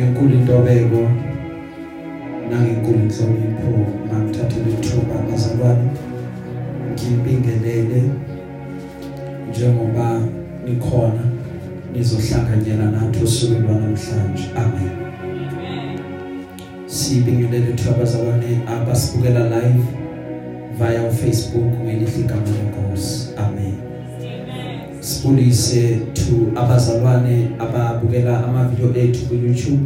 enkulu intobeko nangenkulu inhlonipho mangithathe lethuba bazalwane ngibingelele njengoba nikhona nizohlanganyela nathi usuku lwanamhlanje. Amen. Sibingelele twabazalwane abasibukela live via uFacebook ngelihle igama lenkosi amen. Sibulise to abazalwane ababukela ama video ethu ku YouTube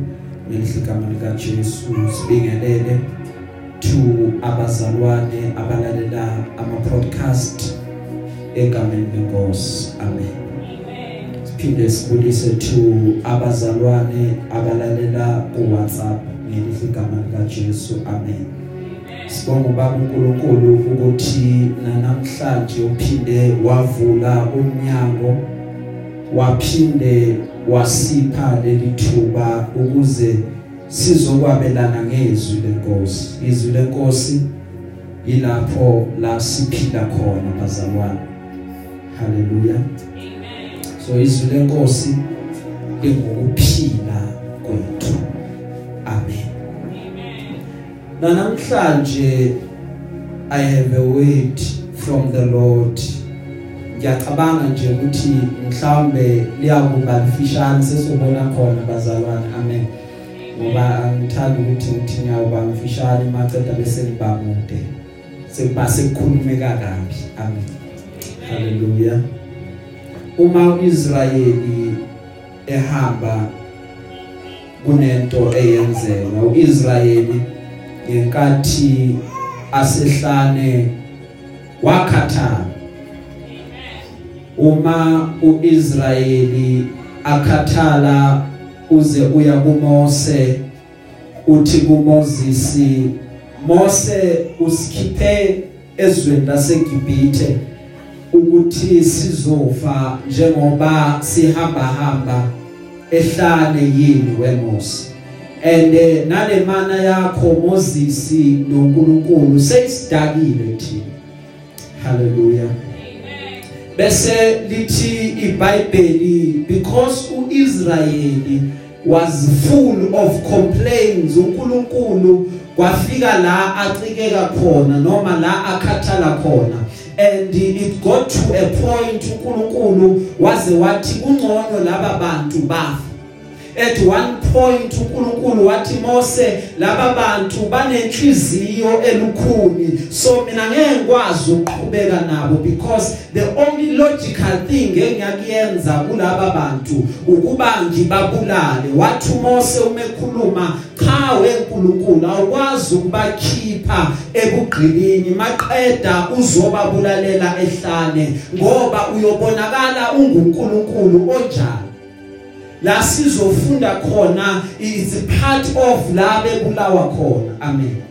ngelihle igama lika Jesu sibingelele to abazalwane abalalela ama podcast egameni lenkosi. Amen. Siphinde sibulise to abazalwane abalalela ku WhatsApp ngelihle igama lika Jesu amen. Sibonga ubaba uNkulunkulu ukuthi namhlanje uphinde wavula umnyango waphinde wasipha leli thuba ukuze sizokwabelana ngezwi lenkosi. Izwi lenkosi ilapho la siphila khona bazalwane. Haleluya. Amen. So izwi lenkosi lingokuphila kwethu. Amen. Na namhlanje I have a word from the Lord. Ngiyacabanga nje ukuthi mhlawumbe liyakuba lifishane sesobona khona bazalwane. Amen. Ngoba angithandi ukuthi ngithi ngiyawuba mfishane maceda bese ngiba mude. Sekuba sekukhulumeka kabi. Amen. Hallelujah. Uma uIsrayeli ehamba kunento eyenzeka uIsrayeli ngenkathi asehlane wakhathala uma uIsrayeli akhathala uze uya kuMose uthi kuMoses Mose usikhiphe ezweni laseGibhithe ukuthi sizofa njengoba sihamba hamba ehlane yini weMose and uh, nale mana yakho Moses noNkulunkulu seyisidakile thina. Haleluya amen bese lithi iBhayibheli because uIsrayeli was full of complaints uNkulunkulu kwafika la acikeka khona noma la akhathala khona. And it got to a point uNkulunkulu waze wathi kungcono laba bantu bafa at one point uNkulunkulu wathi Mose laba bantu banenhliziyo elukhuni. So mina ngeke ngikwazi ukuqhubeka nabo because the only logical thing engiyakuyenza kulaba bantu ukuba ngibabulale. Wathi Mose umekhuluma cha weNkulunkulu awukwazi ukubakhipha ebugqilini maqeda uzobabulalela ehlane ngoba uyobonakala unguNkulunkulu onjani la sizofunda khona is part of la bebulawa khona. Amen.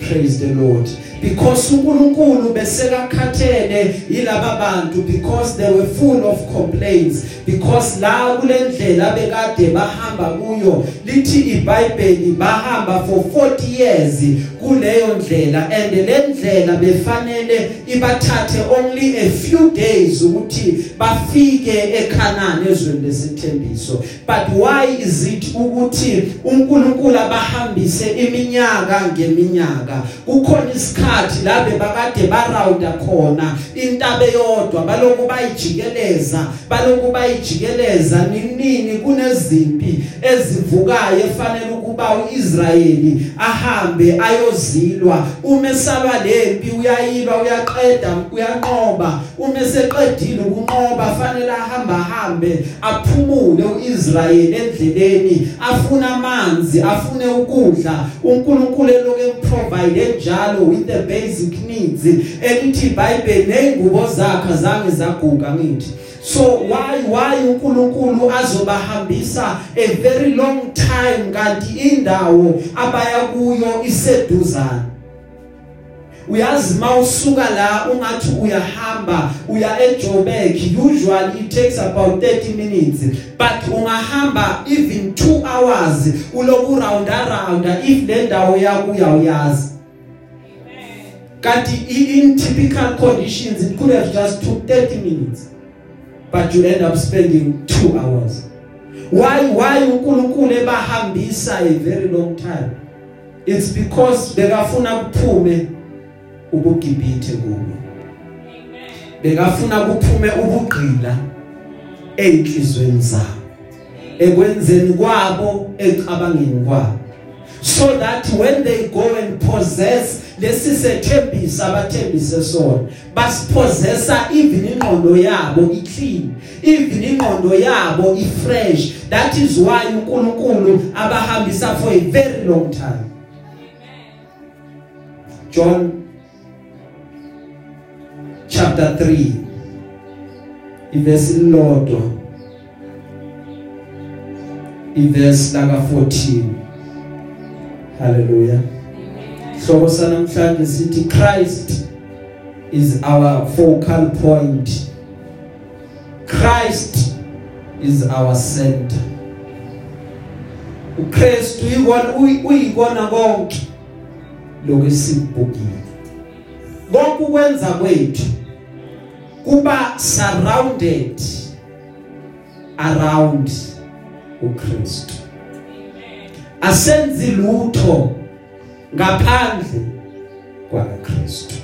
Praise the lord. Because uNkulunkulu besekakhathele yilaba bantu because they were full of complaints because la kulendlela bekade bahamba kuyo lithi iBhayibheli bahamba for 40 years kuleyo ndlela and le ndlela befanele ibathathe only a few days ukuthi bafike eKhanani ezweni lesithembiso. But why is it ukuthi uNkulunkulu abahambise iminyaka ngeminyaka? Kukhona isikhathi la bebakade barawunda khona intaba eyodwa baloku bayijikeleza baloku bayijikeleza ninini kunezimpi ezivukayo efanele ukuba uIsrayeli ahambe ayozilwa. Uma esalwa lempi uyayilwa uyaqeda uyanqoba. Uma eseqedile ukunqoba fanele ahamba hambe aphumule uIsrayeli endleleni afuna amanzi afune ukudla. uNkulunkulu eloke emprovide njalo with the basic needs. Elithi iBhayibheli nezingubo zakhe zange zaguga ngithi. So why why uNkulunkulu azobahambisa a very long time kanti indawo abaya kuyo iseduzana uyazi mawusuka la ungathi uyahamba uya eJoburg usually it takes about 30 minutes. But ungahamba even 2 hours uloku round around if le ndawo yakho uyayazi kanti in typical conditions it could have just took 30 minutes but you end up spending 2 hours. Why why uNkulunkulu ebahambisa a very long time? It's because bekafuna kuphume ubugibithe kubo. Bekafuna kuphume ubugqila einhlizweni zabo ekwenzeni kwabo ecabangeni kwabo. So that when they go and possess lesisethembisa abathembise sona. Basipossessa even ingqondo yabo iclean even ingqondo yabo ifresh. That is why uNkulunkulu abahambisa for a very long time. John chapter 3 ivesi lodwa ivesi laka 14 haleluya hloko sanamhlanje sithi Christ is our focal point. Christ is our center. uKristu uyibona uyibona konke lokusibhukile konke ukwenza kwethu kuba surrounded around uKristu. Asenzi lutho ngaphandle kwaKristu.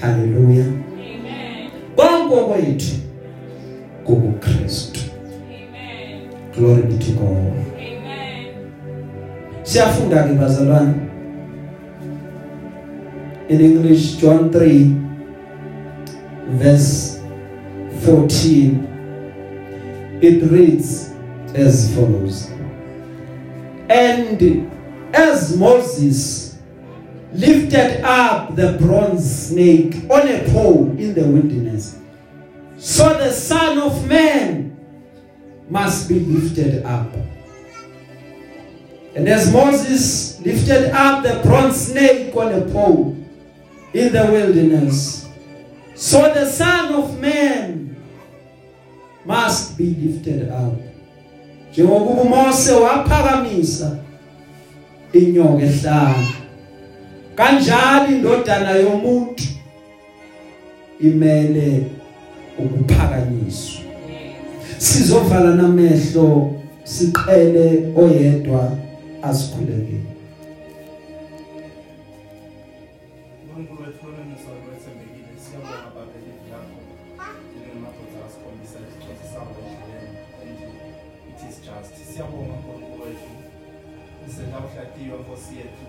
Haleluya amen konke kwethu kuKristu amen glory be to God. Amen siyafunda ke bazalwane. In English John 3 verse 14 it reads as follows. And as Moses lifted up the bronze snake on a pole in the wilderness. So the son of man must be lifted up. And as Moses lifted up the bronze snake on a pole in the wilderness so the son of man must be lifted up. Njengokuba uMose waphakamisa inyoka ehlanga kanjalo indodana yomuntu? Imele ukuphakanyiswa. Sizovala namehlo siqele oyedwa asikhulekele siyabonga senta uhlatiwe nkosi yethu.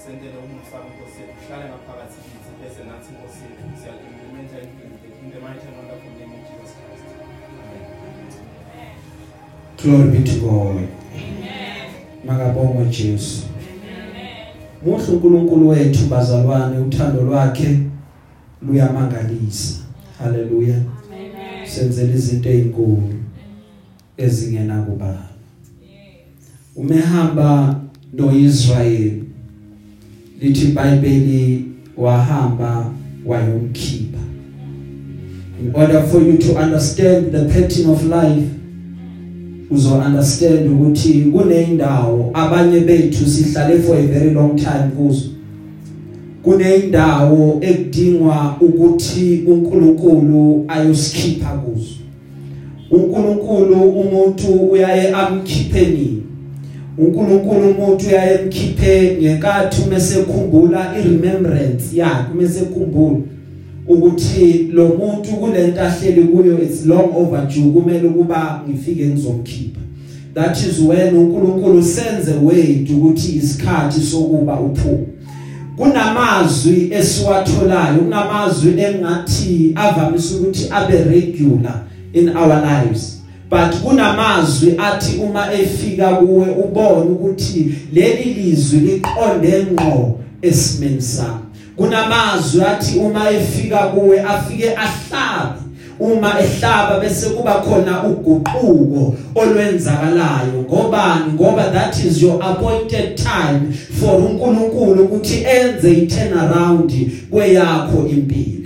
Sentele umusa nkosi yethu uhlale ngaphakathi kithi bese nathi nkosi yethu. Siyakuimplementa impilo in the mighty and wonderful name of Jesus Christ amen. Glory be to God. Amen. Makabongwe Jesu. Muhle uNkulunkulu wethu bazalwane uthando lwakhe luyamangalisa. Haleluya amen. Senzele izinto ezinkulu ezingena kubani umehamba noIsrael. Lithi iBhayibheli wahamba wayomkhipha. In order for you to understand the pattern of life. Uzo understand ukuthi kuneyindawo abanye bethu sihlale for a very long time kuzo. Kuneyindawo ekudingwa ukuthi uNkulunkulu ayosikhipha kuzo. uNkulunkulu umuntu uyaye amkhipheni uNkulunkulu umuntu uyaye emkhiphe ngenkathi umesekhumbula iremembrance yakhe umesekhumbula ukuthi lo muntu kulento ahleli kuyo it's long overdue kumele ukuba ngifike ngizomkhipha that is when uNkulunkulu senze way ukuthi isikhathi sokuba uphume. Kunamazwi esiwatholayo kunamazwi engathi avamise ukuthi abe regular in our lives. But kunamazwi athi uma efika kuwe ubone ukuthi leli lizwi liqonde ngqo esimeni sami kunamazwi athi uma efika kuwe afike ahlabe. Uma ehlaba bese kuba khona uguquko olwenzakalayo. Ngobani? Ngoba that is your appointed time for uNkulunkulu ukuthi enze i turnaround kweyakho impilo.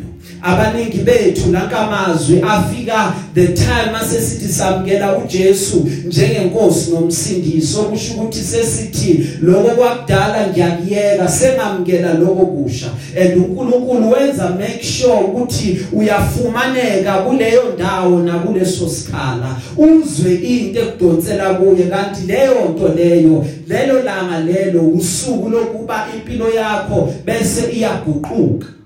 Abaningi bethu lankamazwi afika the time asesithi samkela uJesu njengenkosi nomsindisi okusho ukuthi sesithi lokho kwakudala ngiyakuyeka sengamkela lokho kusha. And uNkulunkulu wenza make sure ukuthi uyafumaneka kuleyo ndawo nakuleso sikhala. Uzwe into ekudonsela kuye kanti leyo nto leyo lelo langa lelo usuku lokuba impilo yakho bese iyaguquka.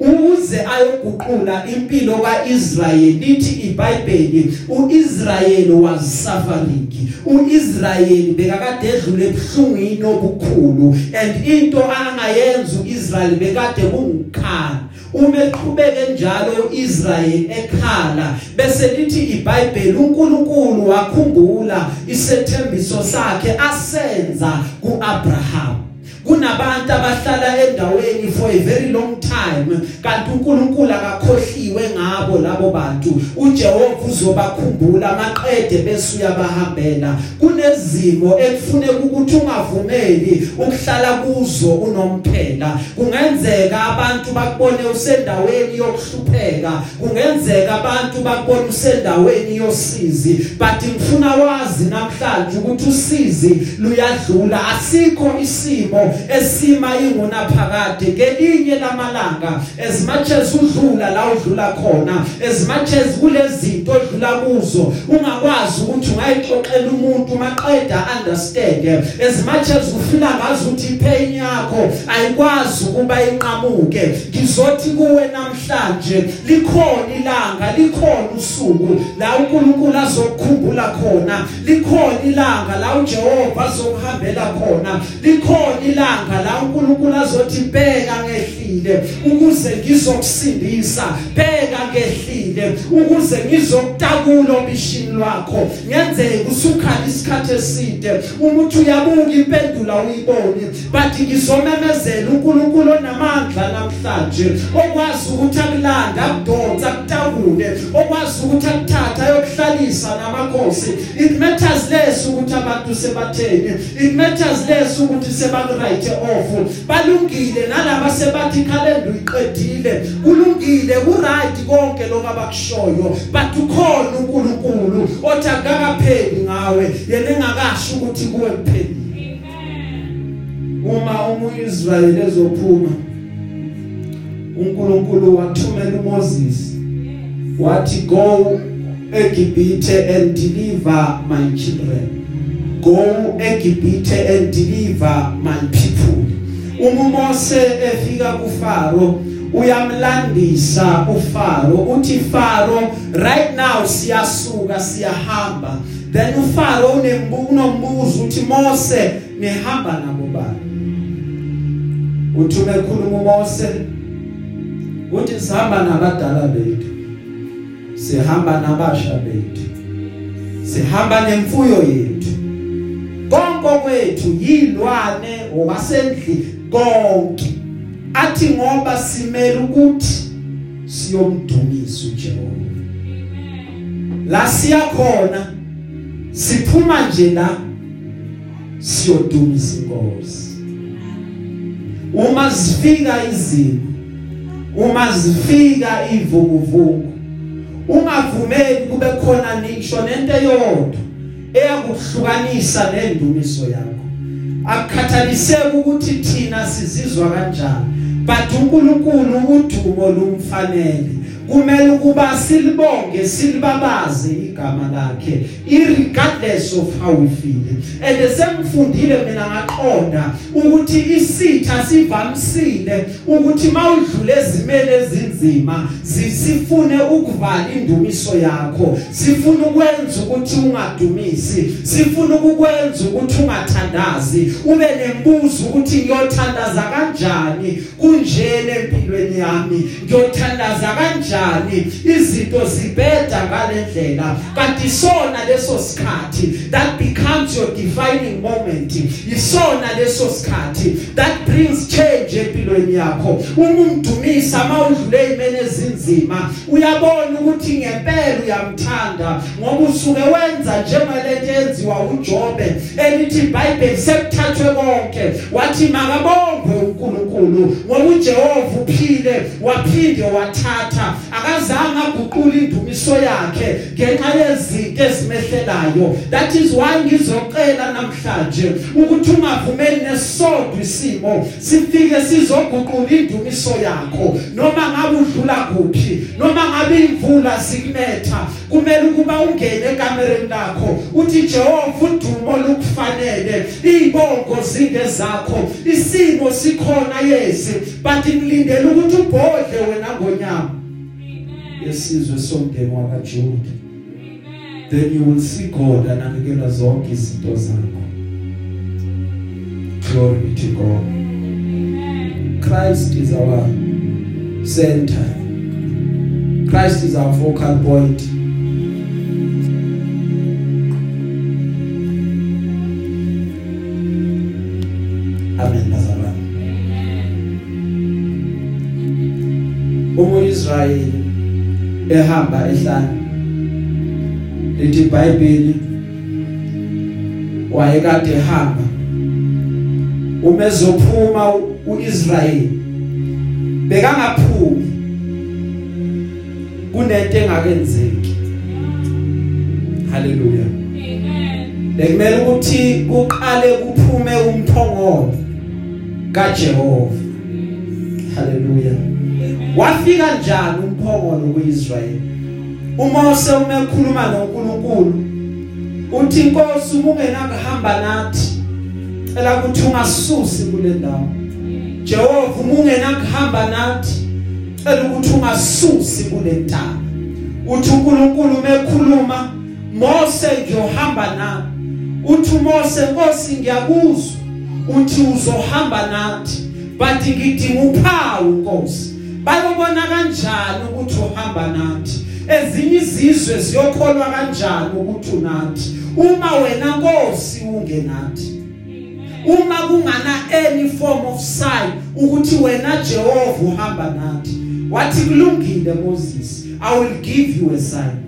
Ukuze ayoguqula impilo kaIsrayeli lithi iBhayibheli uIsrayeli was suffering uIsrayeli bekakade edlule ebuhlungwini obukhulu and into angayenza uIsrael bekade kungukhala uma eqhubeke njalo uIsrael ekhala bese lithi iBhayibheli uNkulunkulu wakhumbula isethembiso sakhe asenza kuAbraham. Kunabantu abahlala endaweni for a very long time kanti uNkulunkulu akakhohliwe ngabo labo bantu. uJehova uzobakhumbula maqede bese uyabahambela kunezimo ekufuneka ukuthi ungavumeli ukuhlala kuzo unomphela. Kungenzeka abantu bakubone usendaweni yokuhlupheka. Kungenzeka abantu bakubone usendaweni yosizi. But ngifuna wazi namhlanje ukuthi usizi luyadlula. Asikho isimo esima ingona phakade kelinye lamalanga as much as udlula la udlula khona as much as kulezinto odlula kuzo ungakwazi ukuthi ungayixoxela umuntu maqeda understand. As much as ufila ngazi ukuthi ipain yakho ayikwazi ukuba inqamuke. Ngizothi kuwe namhlanje likhona ilanga likhona usuku la uNkulunkulu azokukhumbula khona. Likhona ilanga la uJehova azokuhambela khona. Likhona ilanga la uNkulunkulu azothi bheka ngehlile ukuze ngizokusindisa bheka ngehlile ukuze ngizokutakula obishini lwakho. Ngenzeka usukhala isikhathi eside umuntu uyabuka impendulo uyibone but ngizomemezela uNkulunkulu onamandla namhlanje okwazi ukuthi akulanda akudonsa akutakule okwazi ukuthi akuthatha ayokuhlalisa namakhosi. It matters less ukuthi abantu sebatheni it matters less ukuthi sebakurayithe off balungile nalabo sebathi calendar uyiqedile kulungile kuright konke lokho abakushoyo but ukhona uNkulunkulu othi akakapheli ngawe yena engakasho ukuthi kuwe kuphelile. Uma umuIsrayeli ezophuma uNkulunkulu wathumela uMoses wathi go eGibhithe and deliver my children. Go eGibhithe and deliver my people. Uma Mose efika kuFaro uyamlandisa uFaro. Uthi Faro right now siyasuka siyahamba. Then uFaro unembuzo uthi Mose nihamba nabo bani? Uthume khuluma uMose? Uthi sihamba nabadala bethu sihamba nabasha bethu sihamba nemfuyo yethu. Konke kwethu yilwane owasendli konke. Athi ngoba simele ukuthi siyomdumisa uJehova. La siyakhona siphuma nje la siyodumisa inkosi. Uma zifika izimo uma zifika ivunguvungu ungavumeli kube khona nisho nento eyodwa. Eyakuhlukanisa nendumiso yakho. Akukhathaliseki ukuthi thina sizizwa kanjani but uNkulunkulu udumo lumfanele kumele ukuba silibonge silibabaze igama lakhe irregardless of how we feel and semfundile mina ngaqonda ukuthi isitha sivamsile ukuthi mawudlule ezimele ezinzima sifune ukuvala indumiso yakho sifuna ukwenza ukuthi ungadumisi sifuna ukukwenza ukuthi ungathandazi ube nembuzo ukuthi ngiyothandaza kanjani kunjene empilweni yami ngiyothandaza kanjani kanjani? Izinto zibheda ngalendlela. Kanti sona leso sikhathi that becomes your defining moment. Isona leso sikhathi that brings change empilweni yakho. Uma umdumisa mawudlule imene ezinzima uyabona ukuthi ngempela uyamthanda ngoba usuke wenza njengalento enziwa uJobe elithi iBhayibheli sekuthathwe konke. Wathi makabonge uqoqwe uNkulunkulu ngoba uJehova uphile waphinde wathatha. Akazange aguqule indumiso yakhe ngenxa yezinto ezimehlelayo. That is why ngizocela namhlanje ukuthi ungavumeli nesodwa isimo sifike sizoguqula indumiso yakho. Noma ngabe udlula kuphi noma ngabe imvula zikunetha kumele ukuba ungene ekamereni lakho uthi Jehova udumo lukufanele izibongo zingezakho isimo sikhona yesi but ngilindele ukuthi ubhodle wena ngonyama. Yesizwe somndeni wakaJuda then you will see God anakekela zonke izinto zakho. Glory be to God. Christ is our center. Christ is our focal point. Amen bazalwane Uma Israel ehamba ehlane lithi iBhayibheli wayekade ehamba uma ezophuma uIsrael bekangaphumi kunento engakenzeki. Haleluya. Amen. Bekumele ukuthi kuqale kuphume umphongolo kaJehova. Haleluya. Wafika njani umphongolo kuIsrael uMose uma ekhuluma noNkulunkulu uthi inkosi uma ungenakuhamba nathi. Cela ukuthi ungasusi kule ndawo. Jehova uma ungenakuhamba nathi. Cela ukuthi ungasusi kule ntaba. Uthi uNkulunkulu uma ekhuluma Mose ngiyohamba nawe uthi uMose Nkosi ngiyakuzwa. Uthi uzohamba nathi. But ngidinga uphawu Nkosi. Bayobona kanjani ukuthi uhamba nathi? Ezinye izizwe ziyokholwa kanjani ukuthi unathi? Uma wena Nkosi ungenathi? Uma kungana any form of sign ukuthi wena Jehova uhamba nathi? Wathi kulungile Moses I will give you a sign.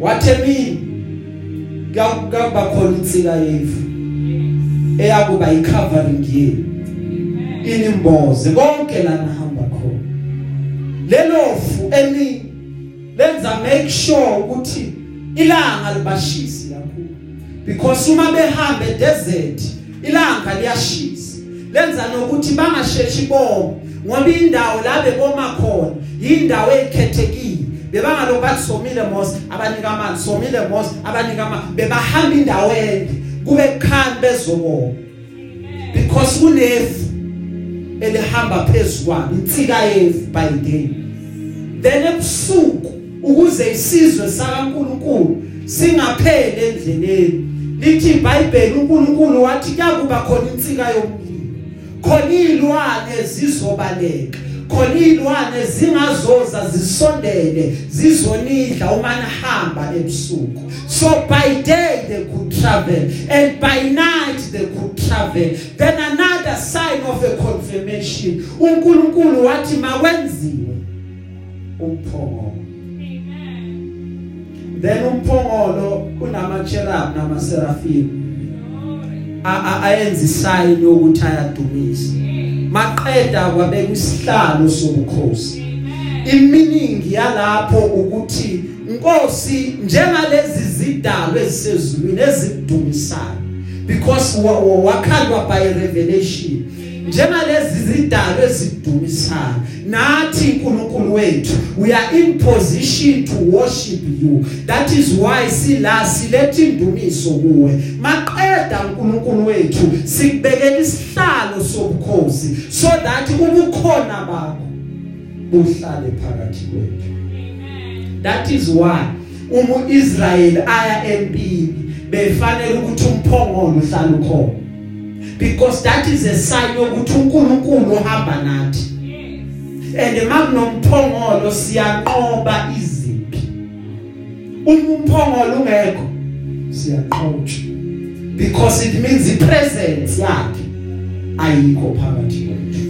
Wathemini kuba khona insika yefu eyakuba icovering yenu. Inimboze konke la nahamba khona. Lelofu eni lenza make sure ukuthi ilanga libashisi kakhulu. Because uma behamba edesert ilanga liyashisa. Lenza nokuthi bangasheshi bomo ngoba indawo la beboma khona indawo ezikhethekile bebangalo bathi somile mos abanika amanzi. Somile mos abanika amanzi. Bebahamba indawo ende. Kube kukhani bezobona because kunefu. Elihamba phezukwana insika yefu by day. Then ebusuku ukuze isizwe sakaNkuluNkulu singapheli endleleni lithi iBhayibheli uNkulunkulu wathi kuyakuba khona insika yomlilo khona ilwane zizobaleka. Khona ilwane zingazoza zisondele zizonidla uma nihamba ebusuku. So by day they could travel and by night they could travel. Then another sign of a confirmation. uNkulunkulu wathi makwenziwe umphongolo. Then umphongolo unama cherub nama seraphim ayenza isign yokuthi ayadumisa. Maqeda kwabeka isihlalo sobukhosi. Iminingi yalapho ukuthi inkosi njengalezi zidalwe ezisezulwini ezidumisayo because wakhalwa by revelation njengalezi zidalwe ezidumisayo nathi uNkulunkulu wethu we are in position to worship you. That is why sila silethe indumiso kuwe. Maqeda uNkulunkulu wethu sikubekela isihlalo sobukhosi so that ubukhona bakho buhlale phakathi kwethu. That is why uma uIsrael aya empini befanele ukuthi umphongolo uhlale ukhona. Because that is a sign yokuthi uNkulunkulu uhamba nathi. And makunomphongolo siyanqoba iziphi uma umphongolo ungekho siyaqhotshwa because it means the presence yakhe ayikho phakathi kwethu.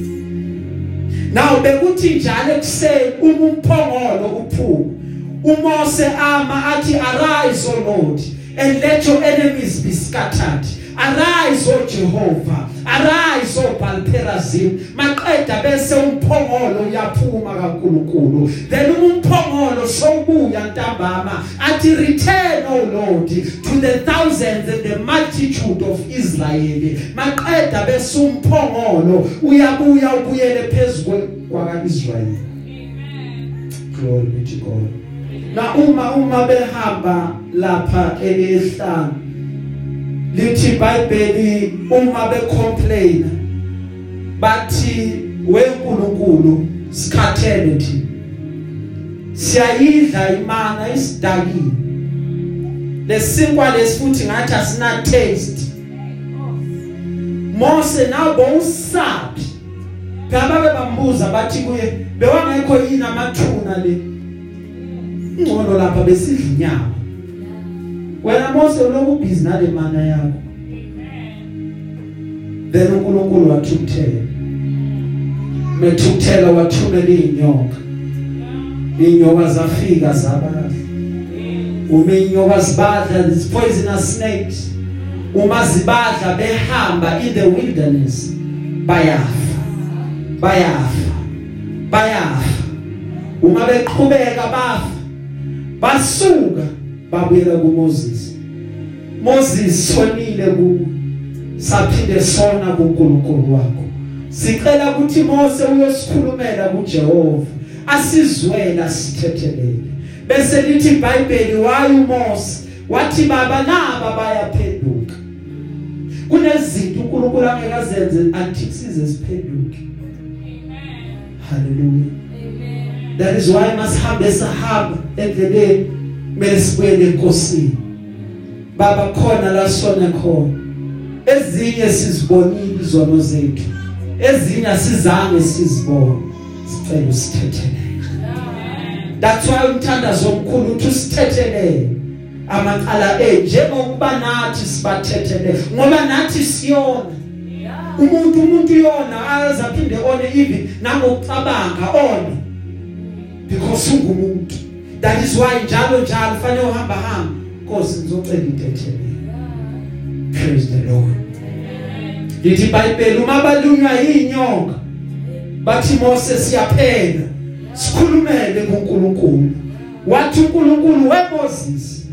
Now bekuthi njalo ekuseni uma umphongolo uphuma uMose ama athi arise o Lord and let your enemies be scattered. Arise o Jehova. Arise o Balperazim maqeda bese umphongolo uyaphuma kaNkuluNkulu. Then umphongolo sobuya ntambama. Athi return o Lord to the thousands and the multitude of Israel. Maqeda bese umphongolo uyabuya ubuyele phezulu kwakaIsrael glory be to God. Na uma uma behamba lapha ehlanga lithi iBhayibheli uma becomplain bathi weNkulunkulu sikhathele thi siyayidla imana isidakile lesinkwa lesifuthi ngathi asina taste. Mose nabo usabi ngaba bebambuza bathi kuye bewangekho yini amathuna le? Ngcono lapha besidla inyama. Wena Mose uloku busy nale mana yakho. Then uNkulunkulu wathukuthela. Methukuthela wathumela inyoka inyoka zafika zabadla uma inyoka zibadla these poisonous snakes uma zibadla behamba in the wilderness bayafa bayafa bayafa. Uma beqhubeka bafa basuka babuyela kuMoses Moses sonile ku saphinde sona kuNkulunkulu wakho. Sicela ukuthi Mose uyosikhulumela kuJehova asizwela sithethelele. Bese lithi iBhayibheli waye uMose wathi baba naba bayaphenduka. Kunezinto uNkulunkulu angekazenze until size siphenduke. Amen. Hallelujah. Amen. That is why masihambe sahamba endleleni. Kumele sibuyele enkosini. Baba khona la sona khona. Ezinye sizibonile izono zethu. Ezinye asizange sizibone. Sicela usithethelele. That's why umthandazo omkhulu uthi usithethelele. Amaqala eh njengokuba nathi sibathethelele ngoba nathi siyona. Umuntu umuntu yona azaphinde one even nangokucabanga one. Because ungumuntu. That is why njalo njalo fanele uhamba hamba Nkosi ngizocela intethele praise the lord. Lithi iBhayibheli uma balunywa inyoka bathi Mose siyaphela. Sikhulumele kuNkulunkulu. Wathi uNkulunkulu weMoses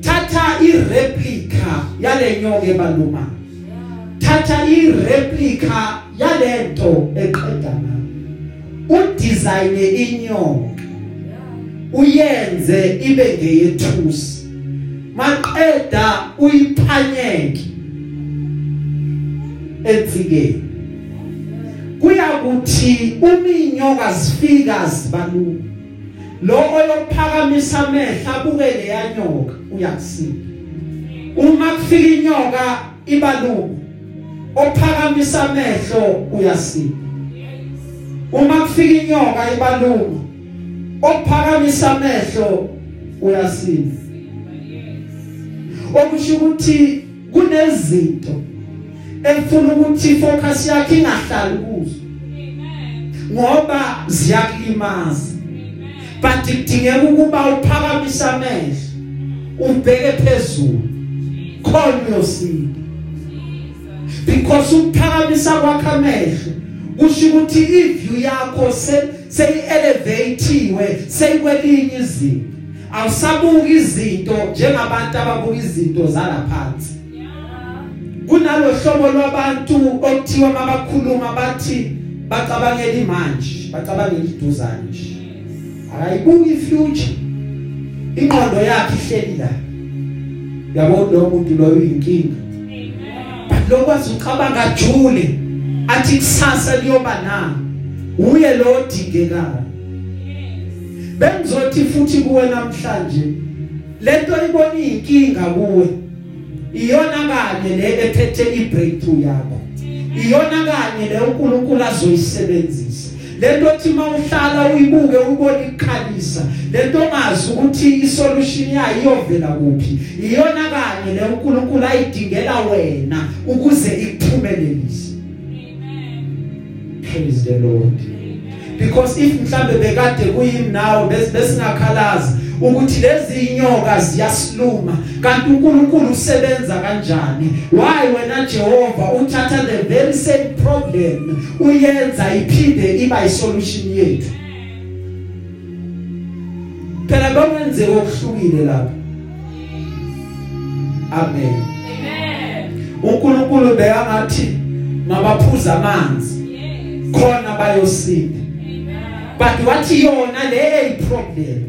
thatha ireplica yale nyoka ebaluma. Thatha ireplica yalento eqeda ngayo udesign inyoka. Uyenze ibe ngeyethusi. Maqeda uyiphanyeke. Etsikeni kuya kuthi uminyoka zifika zibalula lo oyophakamisa amehla abukele yanyoka uyakusinda uma kufika inyoka ibalula ophakamisa amehlo uyasinda uma kufika inyoka ibalula ophakamisa amehlo uyasinda. Okusho ukuthi kunezinto efuna ukuthi focus yakhe ingahlali kuzo. Ngoba ziyakulimaza but kudingeka ukuba uphakamise amehlo ubheke phezulu. Khona uyosinda because ukuphakamisa kwakhe amehlo kusho ukuthi iview yakho seyi-elevatiwe seyikwelinye izinto. Awusabuka izinto njengabantu ababuka izinto zalaphansi. Kunalo hlobo lwabantu okuthiwa mabakhuluma bathi bacabangela imanje bacabangela iduzane nje. Akayibuki ifuture. Ingqondo yakhe ihleli la. Yabo lo muntu lo uyinkinga? Amen lokwazi ucabanga jule athi kusasa liyoba nani uye lo odingekayo. Bengizothi futhi kuwe namhlanje lento ibona inkinga kuwe. Iyona kanye le ephethe ibreakthrough yakho. Iyona kanye le uNkulunkulu azoyisebenzisa. Lento othi mawuhlala uyibuke ubone ikhalisa. Lento ongazi ukuthi isolution yayo iyovela kuphi. Iyona kanye le uNkulunkulu ayidingela wena ukuze ikuphumelelise. Praise the lord because if mhlambe bekade kuyimi nawe besingakhalazi ukuthi lezi inyoka ziyasiluma kanti uNkulunkulu usebenza kanjani? Why wena Jehova uthatha the very same problem uyenza iphinde iba isolution yethu? Phela bakwenzeka okuhlukile lapha. Amen. uNkulunkulu beyangathi mabaphuza amanzi. Khona bayosinda but wathi yona le ay problem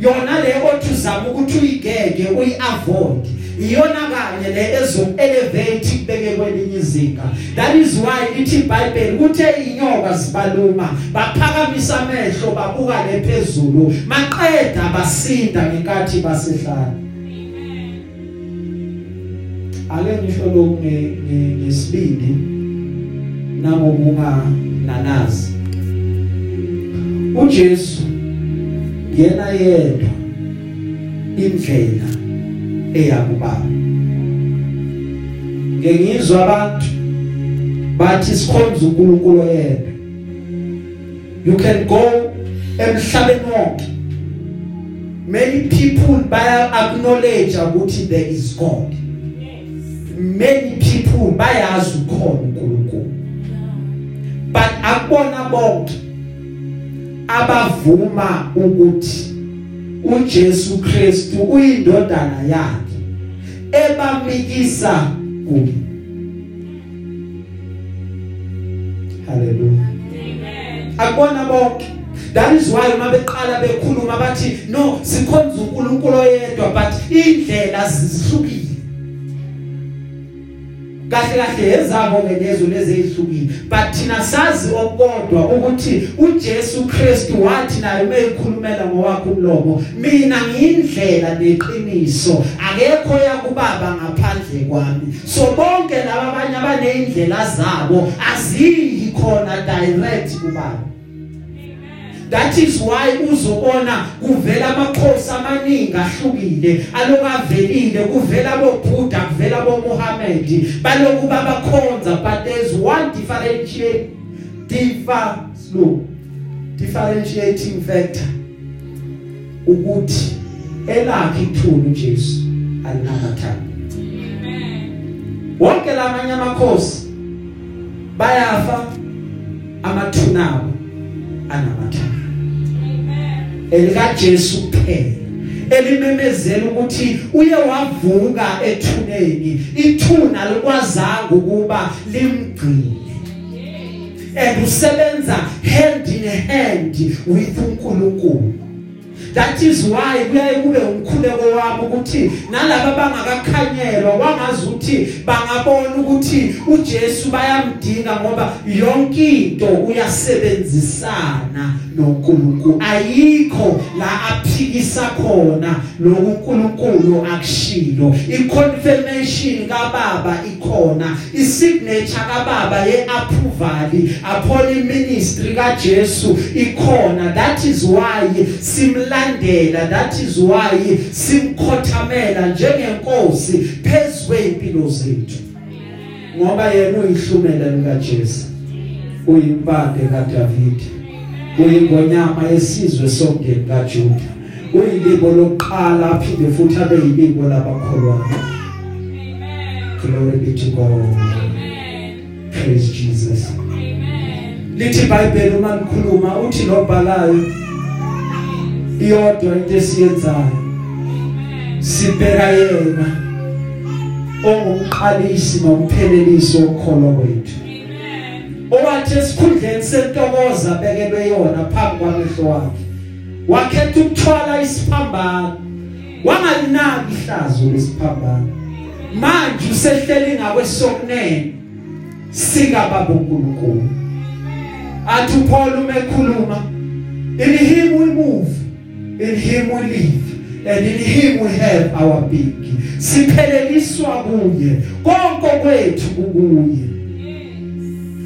yona le othi uzama ukuthi uyigege uyiavoid iyona kanye le ezoelevate kubeke kwelinye izinga. That is why lithi iBhayibheli kuthe inyoka zibaluma baphakamisa amehlo babuka lephezulu maqeda basinda ngenkathi basehlala. Ake ngisho lokhu ngesibindi nangokunga nanazi uJesu yena yedwa indlela eyakubaba ngengizwa abantu bathi sikhonza uNkulunkulu yedwa you can go emhlabeni wonke. Many people baya acknowledge ukuthi there is God. Many people bayazi ukhona uNkulunkulu. but akubona bonke abavuma ukuthi uJesu Kristu uyindodana yakhe ebamikisa kuye. Hallelujah. Amen. Akubona bonke. That is why uma beqala bekhuluma bathi no sikhonza uNkulunkulu oyedwa but indlela zihlukile kahle kahle ezabo ngelezo lezi ezihlukile. But thina sazi okodwa ukuthi uJesu Kristu wathi naye umeyikhulumela ngowakhe umlomo mina ngiyindlela neqiniso. Akekho yakubaba ngaphandle kwami. So bonke laba abanye abanezindlela zabo aziyi khona direct kubaba. That is why uzobona kuvela amakhosi amaningi ahlukile alokavelile kuvela boBuddha kuvela boMuhammad baloku babakhonza but there's one differentiate differ slow differentiating factor ukuthi elakhe ithulu uJesu alinamathanda amen wonke lamanye amakhosi bayafa amathunabo anamathanda elika Jesu kuphela elimemezela ukuthi uye wavuka ethuneni. Ithuna likwazanga ukuba limgcine. And usebenza hand in hand with uNkulunkulu. That is why kuyaye kube umkhuleko wami ukuthi nalabo bangakakhanyelwa wangazi ukuthi bangabona ukuthi uJesu bayamdinga ngoba yonke into uyasebenzisana noNkulunkulu. Ayikho la aphikisa khona lokuNkulunkulu akushilo. Iconfirmation kaBaba ikhona. Isignature kaBaba yeapproval upon ministry kaJesu ikhona. That is why simlandela that is why simkhothamela njengenkosi phezwe impilo zethu. Ngoba yena uyihlumela likaJesu uyimpande kaDavid uyingonyama yesizwe somndeni kaJuda uyilibo lokuqala aphinde futhi abe yilibo labakholwayo amen glory be to God. Amen praise Jesus. Amen. Lithi iBhayibheli uma likhuluma uthi lobhalayo iyodwa into esiyenzayo sibheka yena ongumqalisi nomphelelisi wokholwa kwethu. Owathi esikhundleni sentokoza bekelwe yona phambi kwamehlo wakhe wakhetha ukuthwala isiphambano. Wangalinaki ihlazo lesiphambano. Manje usehleli ngakwesokunene sika baba uNkulunkulu athi Paul umekhuluma in him we move in him we live and in him we have our being. Sipheleliswa kuye konke kwethu kuye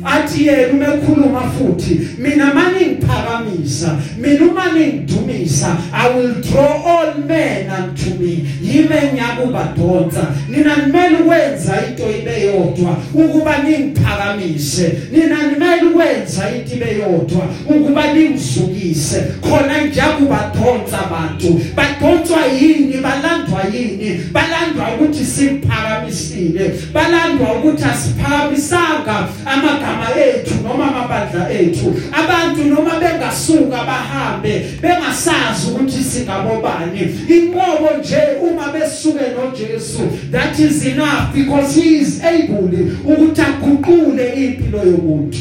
athi yena uma ekhuluma futhi. Mina manje ngiphakamisa mina uma ningidumisa i will draw all men unto me. Yime ngiyakuba donsa nina nimele ukwenza into ibe yodwa ukuba ningiphakamise nina nimele ukwenza into ibe yodwa ukuba ningizukise. Khona ngiyakuba donsa abantu badonswa yini? Balandwa yini? Balandwa ukuthi simphakamisile balandwa ukuthi asiphakamisanga amagama ethu noma amabandla ethu abantu noma bengasuka bahambe bengasazi ukuthi singabobani inqobo nje uma besuke noJesu that is enough because he is able ukuthi aguqule impilo yomuntu.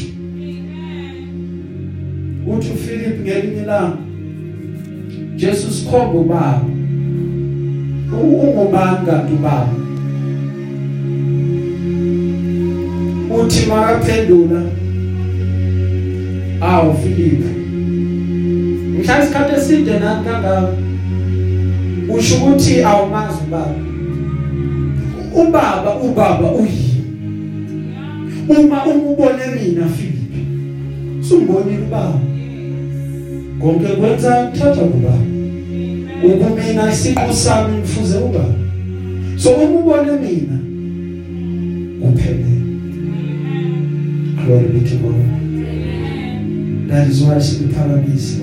Uthi uPhilip ngelinye ilanga Jesu sikhomba ubaba ungubani kanti ubaba? Uthi makaphendula awu Philip ngihlala isikhathi eside nani kangaka usho ukuthi awumazi ubaba. Ubaba ubaba uyini? Uma umubone mina Philip sumbonile ubaba. Konke kwenza ngithatha kubaba ukumina isiqu sami ngifuze ubaba. So uma ubone mina uphelele glory be to God. That is why siphakamisa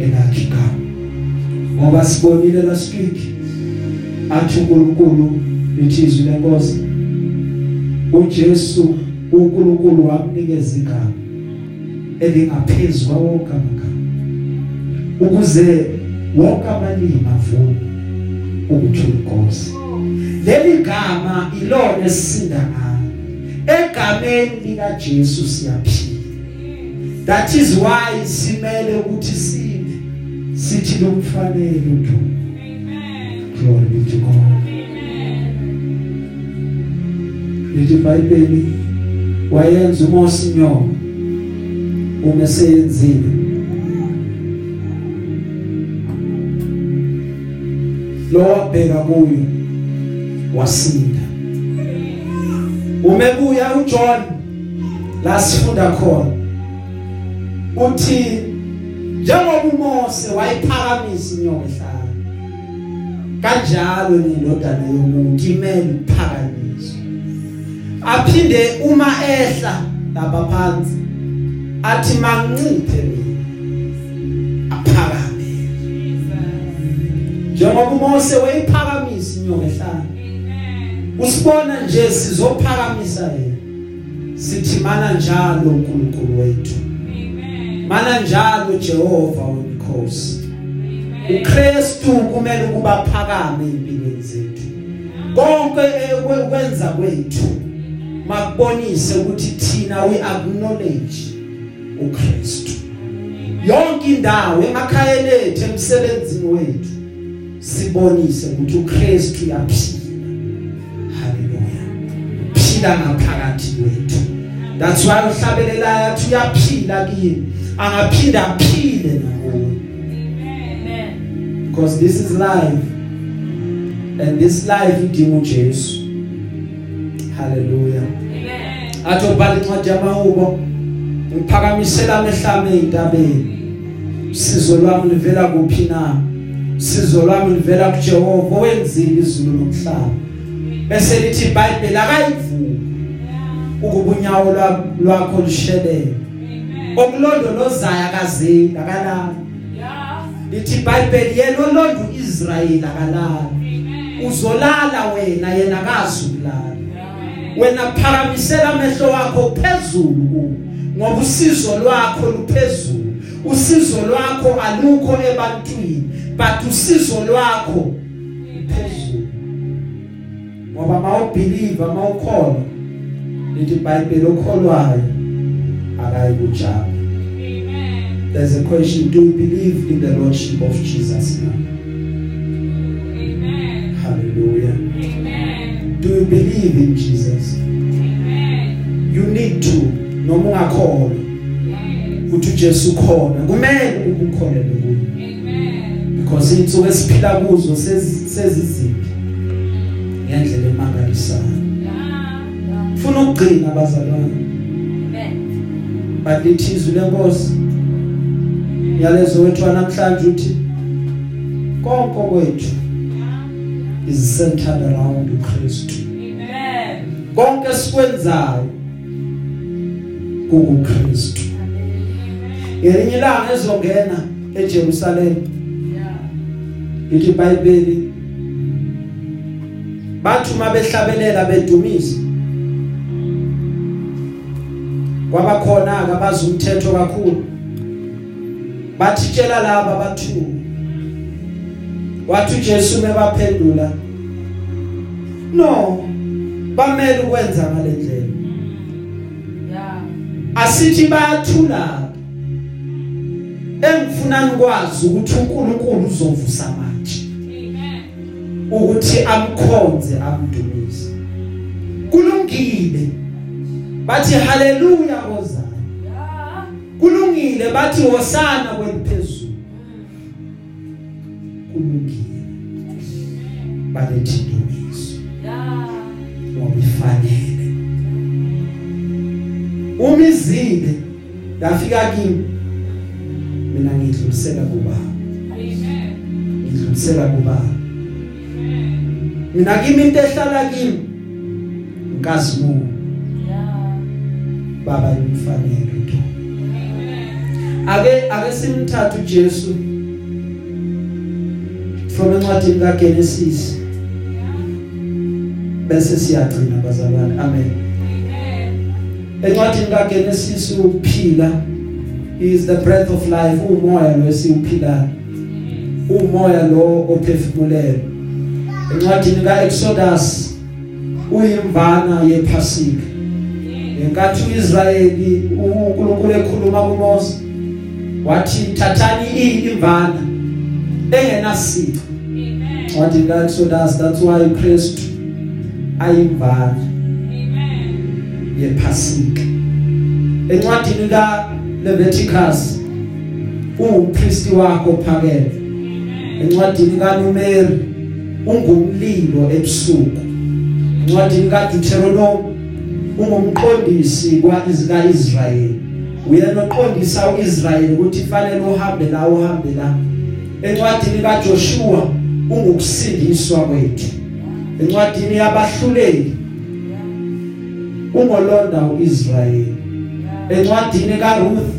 elakhi igama ngoba sibonile last week athi uNkulunkulu lithi izwi lenkosi uJesu uNkulunkulu wamnikeza igama elingaphezulu kwawonke amagama. Ukuze wonke abalimi avume ukuthi uNkosi. Leli gama ilona esisinda ngalo. Egameni lika Jesu siyaphila. That is why simele ukuthi sime sithi lokufanele udumo amen glory be to God. Amen lithi iBhayibheli wayenza uMose inyoko uma seyenzile lo wabheka kuyo wasinda. Umebuya uJohn la sifunda khona. Uthi njengoba uMose wayiphakamisa inyoka ehlala kanjalo nendodana yomuntu imele ukuphakanyiswa aphinde uma ehla lapha phansi athi manginciphe mina aphakame njengoba uMose wayiphakamisa inyoka ehlala usibona nje sizophakamisa yena. Sithi mana njalo uNkulunkulu wethu. Mana njalo Jehova wemkhosi uKristu kumele ukuba phakame empilweni zethu. Konke ekwenza kwethu makubonise ukuthi thina we acknowledge uKristu yonke indawo emakhaya lethu emsebenzini wethu sibonise ukuthi uKristu yaphila phila ngaphakathi kwethu that's why uhlabelelayo athi uyaphila kimi angaphinda aphile nakuwe amen because this is life. And this life idinga uJesu. Haleluya amen athi ubhala incwadi yamahubo ngiphakamisela amehlame ezintabeni sizo lwami livela kuphi na? Sizo lwami livela kuJehova owenzile izulu nomhlaba bese lithi iBhayibheli akayivuki ukuba unyawo lwakho lushelele okulondolozayo akazeli akalala lithi iBhayibheli yena olonda uIsrayeli akalala uzolala wena yena akazukulala wena phakamisela amehlo wakho phezulu ngoba usizo lwakho luphezulu. Usizo lwakho alukho ebantwini but usizo lwakho ngoba mawubelieve mawukholwa lithi iBhayibheli okholwayo akayi kujaba amen. There's a question do you believe in the lordship of Jesus now? Amen. Hallelujah. Amen. Do you believe in Jesus? Amen. You need to noma ungakholwa ukuthi uJesu khona kumele ukukholele kuye amen. Because insuku esiphila kuzo seziziphi ngendlela emangalisayo ufuna ukugcina abazalwane. Balithi izwi lenkosi. Yalezo wethu namhlanje uthi konke kwethu is centered around uKristu Amen. konke sikwenzayo kuKristu ngelinye ilanga ezongena eJerusalem Yeah. lithi iBhayibheli bathi uma behlabelela bedumisa kwaba khona ke abazi umthetho kakhulu bathi tshela laba bathu wathi uJesu mebaphendula no bamele ukwenza ngalendlela Yeah. asithi bayathula engifuna nikwazi ukuthi uNkulunkulu uzovusa manje. Ukuthi amkhonze amdumise kulungile bathi haleluya kozana Yeah. kulungile bathi hosana kweliphezulu kulungile balethi dumiso Yeah. ngoba ifanele umizile yafika kimi mina ngidlulisela kubaba Amen. ngidlulisela kubaba Amen. Mina kimi into ehlala kimi. Nkazimulo Yeah. baba yimfanele into Amen. ake ake simthatha uJesu from encwadini kaGenesis bese siyagcina bazalwane. Amen. Amen. encwadini kaGenesis ukuphila is the breath of life. Umoya lo esiwuphilayo. Umoya lo ophefumulelo encwadini kaExodus uyimvana yephasika. Ngenkathi uIsrayeli uNkulunkulu ekhuluma kuMose wathi thathani imvana engenasici Amen. wathi kaExodus that's why uChrist ayimvana Amen. yephasika. Encwadini kaLeviticus uumpristi wakho phakele encwadini kaNumeri ungumlilo ebusuku. Encwadini kaDeuteronomy ungumqondisi kwaizika Israyeli uyena oqondisa uIsrayeli ukuthi fanele uhambe la uhambe la. Encwadini kaJoshua ungukusindiswa kwethu. Encwadini yabahluleli ungolonda uIsrayeli. Encwadini kaRuth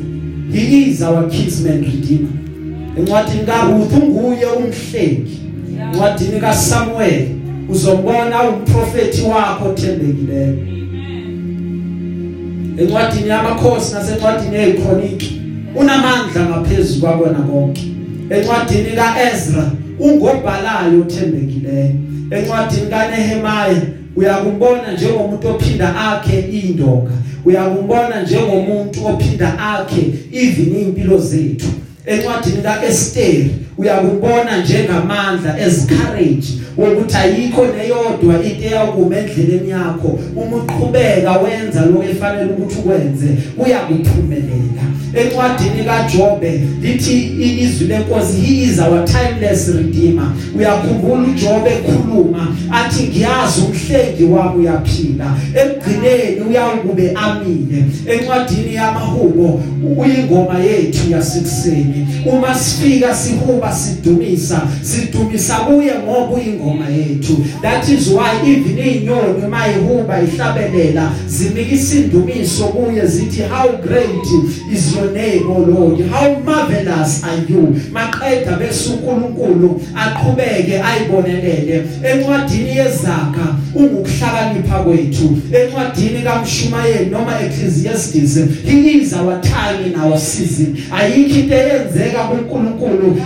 he is our kinsman redeemer. Encwadini kaRuth unguye umhlengi encwadini kaSamuel uzombona umprofeti wakho othembekileyo encwadini yamakhosi nasencwadini yezikhroniki unamandla ngaphezulu kwakona konke. Encwadini kaEzra ungobhalayo othembekileyo encwadini kaNehemaya uyakubona njengomuntu ophinda akhe indonga uyakumbona njengomuntu ophinda akhe even impilo zethu. Encwadini kaEsther uyakubona njengamandla ezcourage ukuthi ayikho neyodwa into eyakuma endleleni yakho. Uma uqhubeka wenza lokho efanele ukuthi ukwenze kuyakuphumelela encwadini kaJobe lithi izwi lenkosi he is our timeless redeemer. Uyakhumbula uJobe ekhuluma athi ngiyazi umhlengi wami uyaphila. Ekugcineni uyakube amile. Encwadini yamahubo uyingoma yethu yasikuseni uma sifika sihuba sidumisa sidumisa kuye ngoba uyingoma yethu. That is why even inyoni mayihuba ihlabelela zinika isindumiso kuye zithi how great is your name o lord? How marvelous are you? Maqeda bese uNkulunkulu aqhubeke ayibonelele. Encwadini yezaga ungukuhlakanipha kwethu. Encwadini kaMshumayeli noma Ecclesiastes he is our time in our season. Ayikho into eyenzeka kuNkulunkulu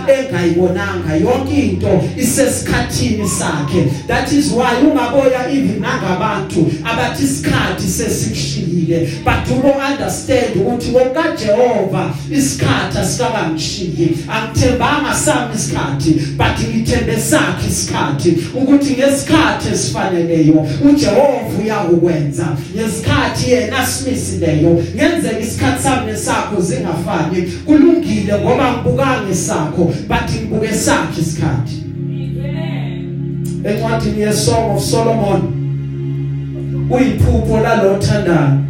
engayibonanga yonke into isesikhathini sakhe. That is why ungaboya even nangabantu abathi isikhathi sesikushiyile but ubo understand ukuthi wonka Jehova isikhathi asikabangishiki angithembanga sami isikhathi but ngithembe sakhe isikhathi ukuthi ngesikhathi esifaneleyo uJehova uyakwenza ngesikhathi yena simisileyo ngenzeka isikhathi sami nesakho zingafani. Kulungile ngoba ngibuka ngesakho but ngibuke sakhe isikhathi. Encwadini ye Song of Solomon uyiphupho lalothandayo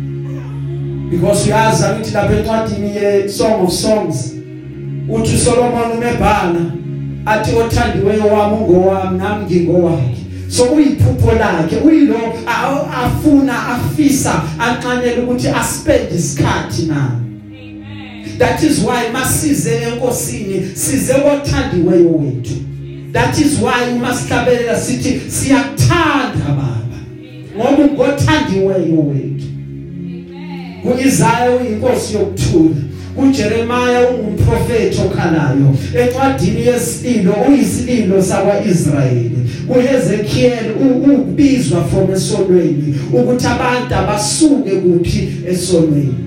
because uyazi ukuthi lapha encwadini ye Song of Songs. Uthi Solomon umebhala athi othandiweyo wami ungowami nami ngingowakhe. So uyiphupho lakhe uyilo a- afuna afisa anxanele ukuthi aspend isikhathi naye Amen. that is why masize enkosini size kothandiweyo wethu. That is why uma sihlabelela sithi siyakuthanda baba. Ngoba ngothandiweyo wethu. Amen. kuIsaya uyinkosi yokuthula kuJeremiah ungumprofeti okhalayo encwadini yesililo uyisililo sakwaIsrayeli uHezekiel ubizwa from esonweni ukuthi abantu abasuke kuphi esonweni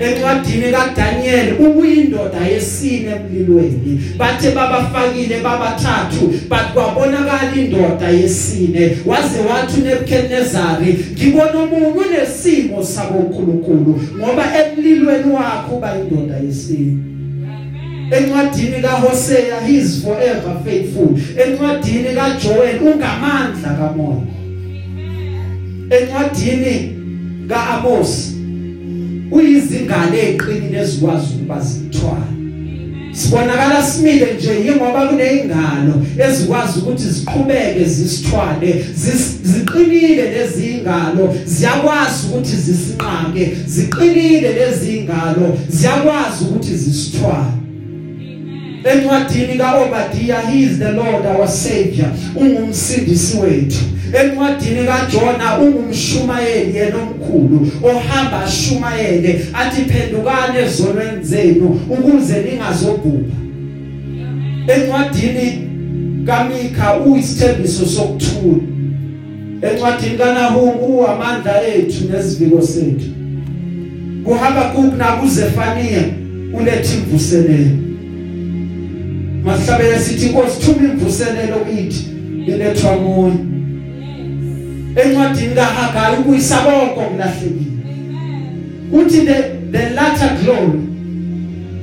encwadini kaDaniel ubuyindoda yesine emlilweni. Bathe babafakile babathathu but kwabonakala indoda yesine. Waze wathi uNebukadnezari ngibona umuntu unesimo sabonkulunkulu ngoba emlilweni wakho uba indoda yesine. Encwadini kaHosea he is forever faithful. Encwadini kaJoel ungamandla kamoya. Encwadini kaAmos uyizingane eqinile ezikwazi ukuba zithwala sibonakala simile nje ingoba kuneyingalo ezikwazi ukuthi ziqhubeke zisithwale zis- ziqinile lezi ingalo ziyakwazi ukuthi zisinqake ziqinile lezi ingalo ziyakwazi ukuthi zisithwale. Encwadini kaObadiah he is the Lord our savior ungumsindisi wethu. Encwadini kaJona ungumshumayeli yena omkhulu ohamba ashumayele athi phendukani ezonweni zenu ukuze ningazobhubha. Encwadini kaMikha uyisithembiso sokuthula. Encwadini kaNahum uamandla ethu nesiviko sethu kuHabakuk nakuZefania uletha imvuselelo. Masihlabele sithi inkosi thuma imvuselelo kithi ilethwa nguye. Encwadini kaHagai ukuyisa bonke okulahlekile uthi the the latter glory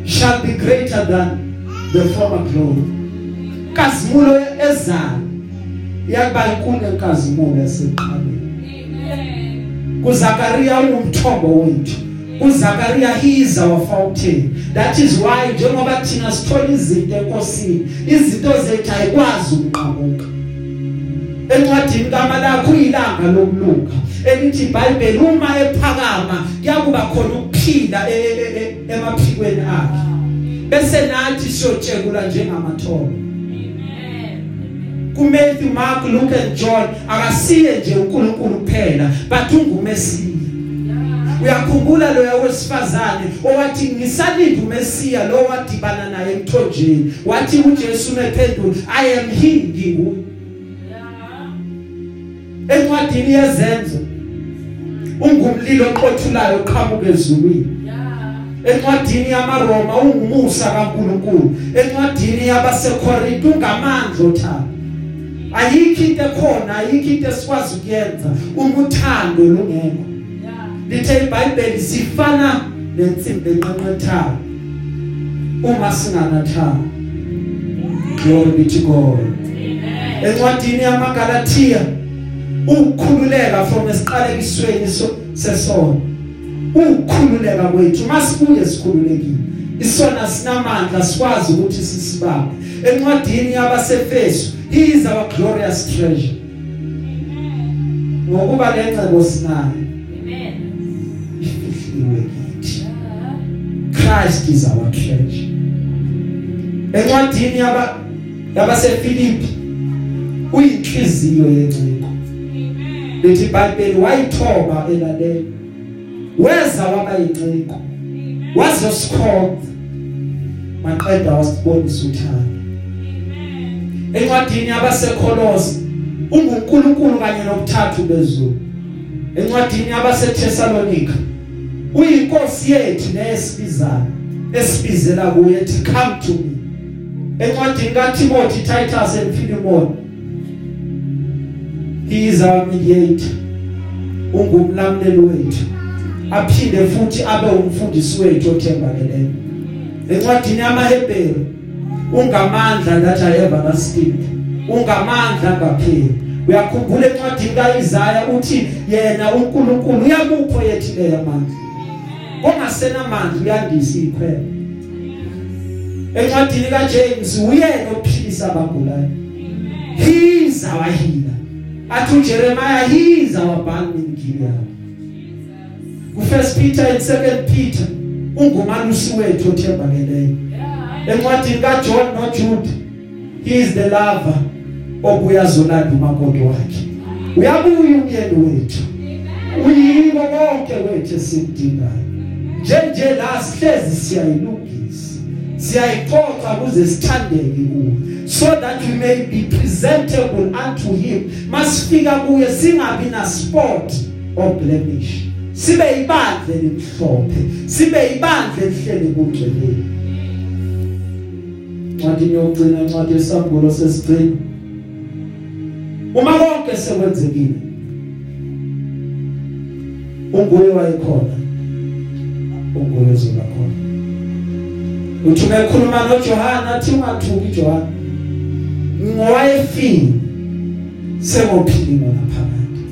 shall be greater than the former glory. Kazimulo ezayo yakuba inkulu enkazimulo yaseqaleni. Amen. kuZakaria ungumthombo wethu. uZakaria he is our fountain. That is why njengoba thina sithola izinto enkosini izinto zethu ayikwazi ukuqhamuka. Encwadini kaMalaki uyilanga lokulunga. Elithi iBhayibheli uma ephakama kuyakuba khona ukuphila e- e- e- emaphikweni akhe. Bese nathi siyotshekula njengamatholo kuMatthew Mark Luke and John akasiye nje uNkulunkulu kuphela but ungumesiya uyakhumbula lo yawesifazane owathi ngisalinde uMesiya lo wadibana naye emthonjeni? Wathi uJesu mephendula I am he nginguye. Encwadini yezenzo ungumlilo oqothulayo oqhamuka ezulwini. Encwadini yamaRoma ungumusa kaNkuluNkulu. Encwadini yabaseKorinte ungamandla othando ayikho into ekhona ayikho into esikwazi ukuyenza. Uma uthando lungekho. Lithe iBhayibheli sifana nensimbi enqenqethayo uma singanathando glory be to God. Encwadini yamaGalatia ukukhululeka from esiqalekisweni so- sesono ukukhululeka kwethu masibuye sikhululekile. Isona sinamandla sikwazi ukuthi sisibambe. Encwadini yabasefeso he is our glorious treasure. Ngokuba lencebo sinayo Christ is our treasure encwadini yaba yabasefilipi uyinhliziyo yenciko lithi iBhayibheli wayithoba elaleni weza waba yinciko wazosikhonza maqeda wasibonisa uthando. Encwadini yabaseKolose unguNkulunkulu kanye nokuthathu bezulu. Encwadini yabaseThessalonika uyinkosi yethu neyesibizayo esibizela kuye ethi come to me. Encwadini kaTimothy Titus and Philemon he is our mediator ungumlamleli wethu aphinde futhi abe umfundisi wethu othembakeleyo. Encwadini yamaHebheru ungamandla that I everlasting ungamandla ngapheli uyakhumbula encwadini kaIsaya uthi yena uNkulunkulu uyamupho yethi leya manje kongasenamandla uyandisa ikhwela encwadini kaJames uyena ophilisa abagulayo. He is our healer. Athi uJeremiah he is our balm in Gilead uFirst Peter and Second Peter ungumalusi wethu othembakeleyo. Encwadini kaJohn noJude he is the lover obuya zolanda umakoti wakhe. Uyabuya umyeni wethu. Uyibo konke wethu esidingayo njenje la sihlezi siyayilungisa siyayixoxa kuze sithandeke kuwe so that we may be presentable unto him. Masifika kuye singabi na spot or blemish. Sibe ibandla elimhlophe sibe ibandla elihleli kugcweleni ncwadi yokugcina incwadi yesambulo sesigcina. Uma konke sekwenzekile unguye wayekhona. Unguye zola khona uthi umekhuluma noJohana athi ungathuki Johana ngowayefile sengophili ngona phakathi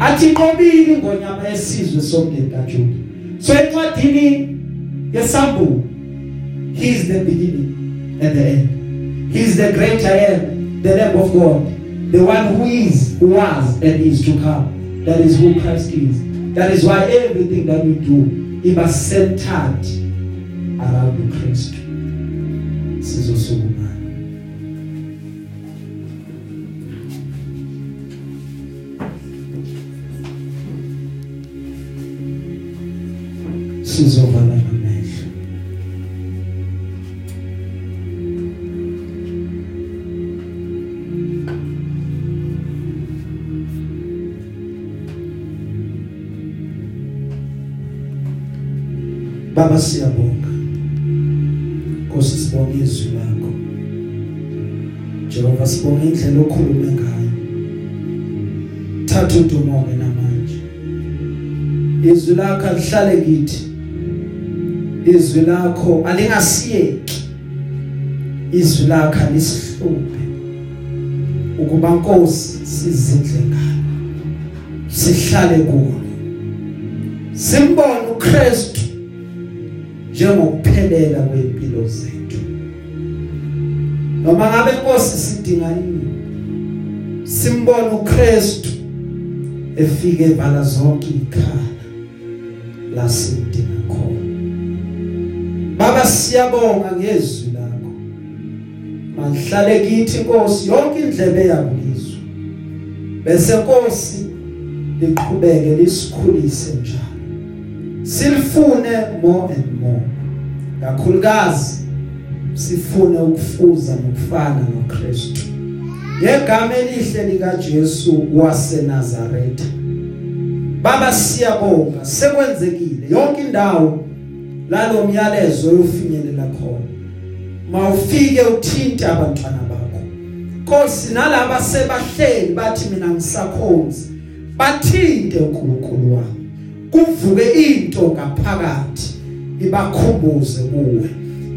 athi inqobile ngonyama yesizwe somndeni kaJuda. So encwadini yesambulo he is the beginning and the end. He is the great I am the lamb of God the one who is who was and is to come. That is who Christ is. That is why everything that we do iba centered around Christ sizosukuma sizovala Baba siyabonga. Nkosi sibonga izwi lakho. Jehova sibonga indlela okhulume ngayo. Thatha udumo ke namanje. Izwi lakho alihlale kithi. Izwi lakho alingasiyeki Izwi lakho alisihluphe. Ukuba Nkosi sizindle ngalo sihlale kulo simbone uKristu. Njengokuphelela kwempilo zethu. Noma ngabe inkosi sidinga yini simbone uKristu efike evala zonke ikhala lasidinga khona. Baba siyabonga ngezwi lakho. Malihlale kithi inkosi yonke indlebe yakulizwe bese inkosi liqhubeke lisikhulise njalo. Silifune more and more. Kakhulukazi sifune ukufuza nokufana noKristu. Ngegama elihle lika Jesu waseNazaretha baba siyabonga sekwenzekile. Yonke indawo lalo myalezo yofinyelela khona. Mawufike uthinte abantwana bakho. Nkosi nalabo sebahleli bathi mina ngisakhonzi bathinte uNkulunkulu wami. Kuvuke into ngaphakathi ibakhumbuze kuwe.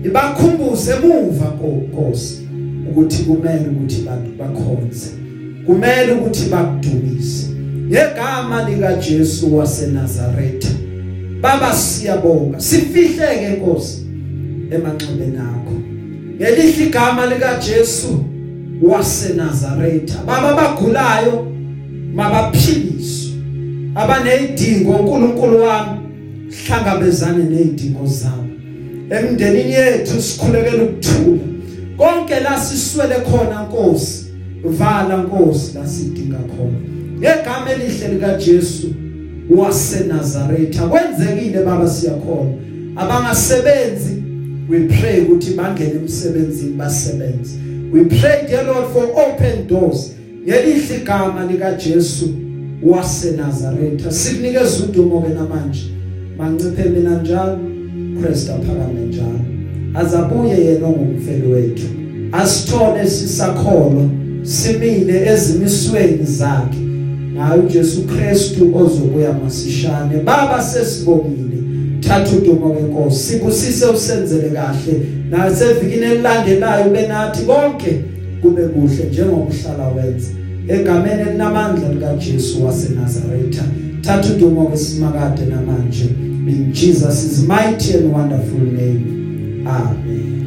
Ibakhumbuze emuva konkosi ukuthi kumele ukuthi bantu bakhonze kumele ukuthi bakudumise. Ngegama lika Jesu waseNazaretha baba siyabonga. Sifihleke Nkosi emanxebeni akho. Ngelihle igama lika Jesu waseNazaretha baba bagulayo mabaphiliswe. Abanezidingo uNkulunkulu wami hlangabezane nezidingo zabo. Emndenini yethu sikhulekela ukuthula. Konke la siswele khona Nkosi vala Nkosi la sidinga khona. Ngegama elihle lika Jesu waseNazaretha kwenzekile baba siyakhona. Abangasebenzi we pray ukuthi bangene emsebenzini basebenze. We pray dear Lord for open doors. Ngelihle igama lika Jesu waseNazaretha sikunikeza udumo ke namanje. Manciphe mina njalo Christ aphakame njalo. Azabuye yena ongumfeli wethu. Asithole sisakholwa simile ezimisweni zakhe. Ngayo uJesu Kristu ozobuya masishane. Baba sesibongile. Thatha udumo wenkosi sibusise usenzele kahle. Nasevikini elilandelayo benathi konke kube kuhle njengokuhlala wenza egameni elinamandla lika Jesu waseNazaretha thatha udumo kwesimakade namanje in Jesus' mighty and wonderful name. Amen.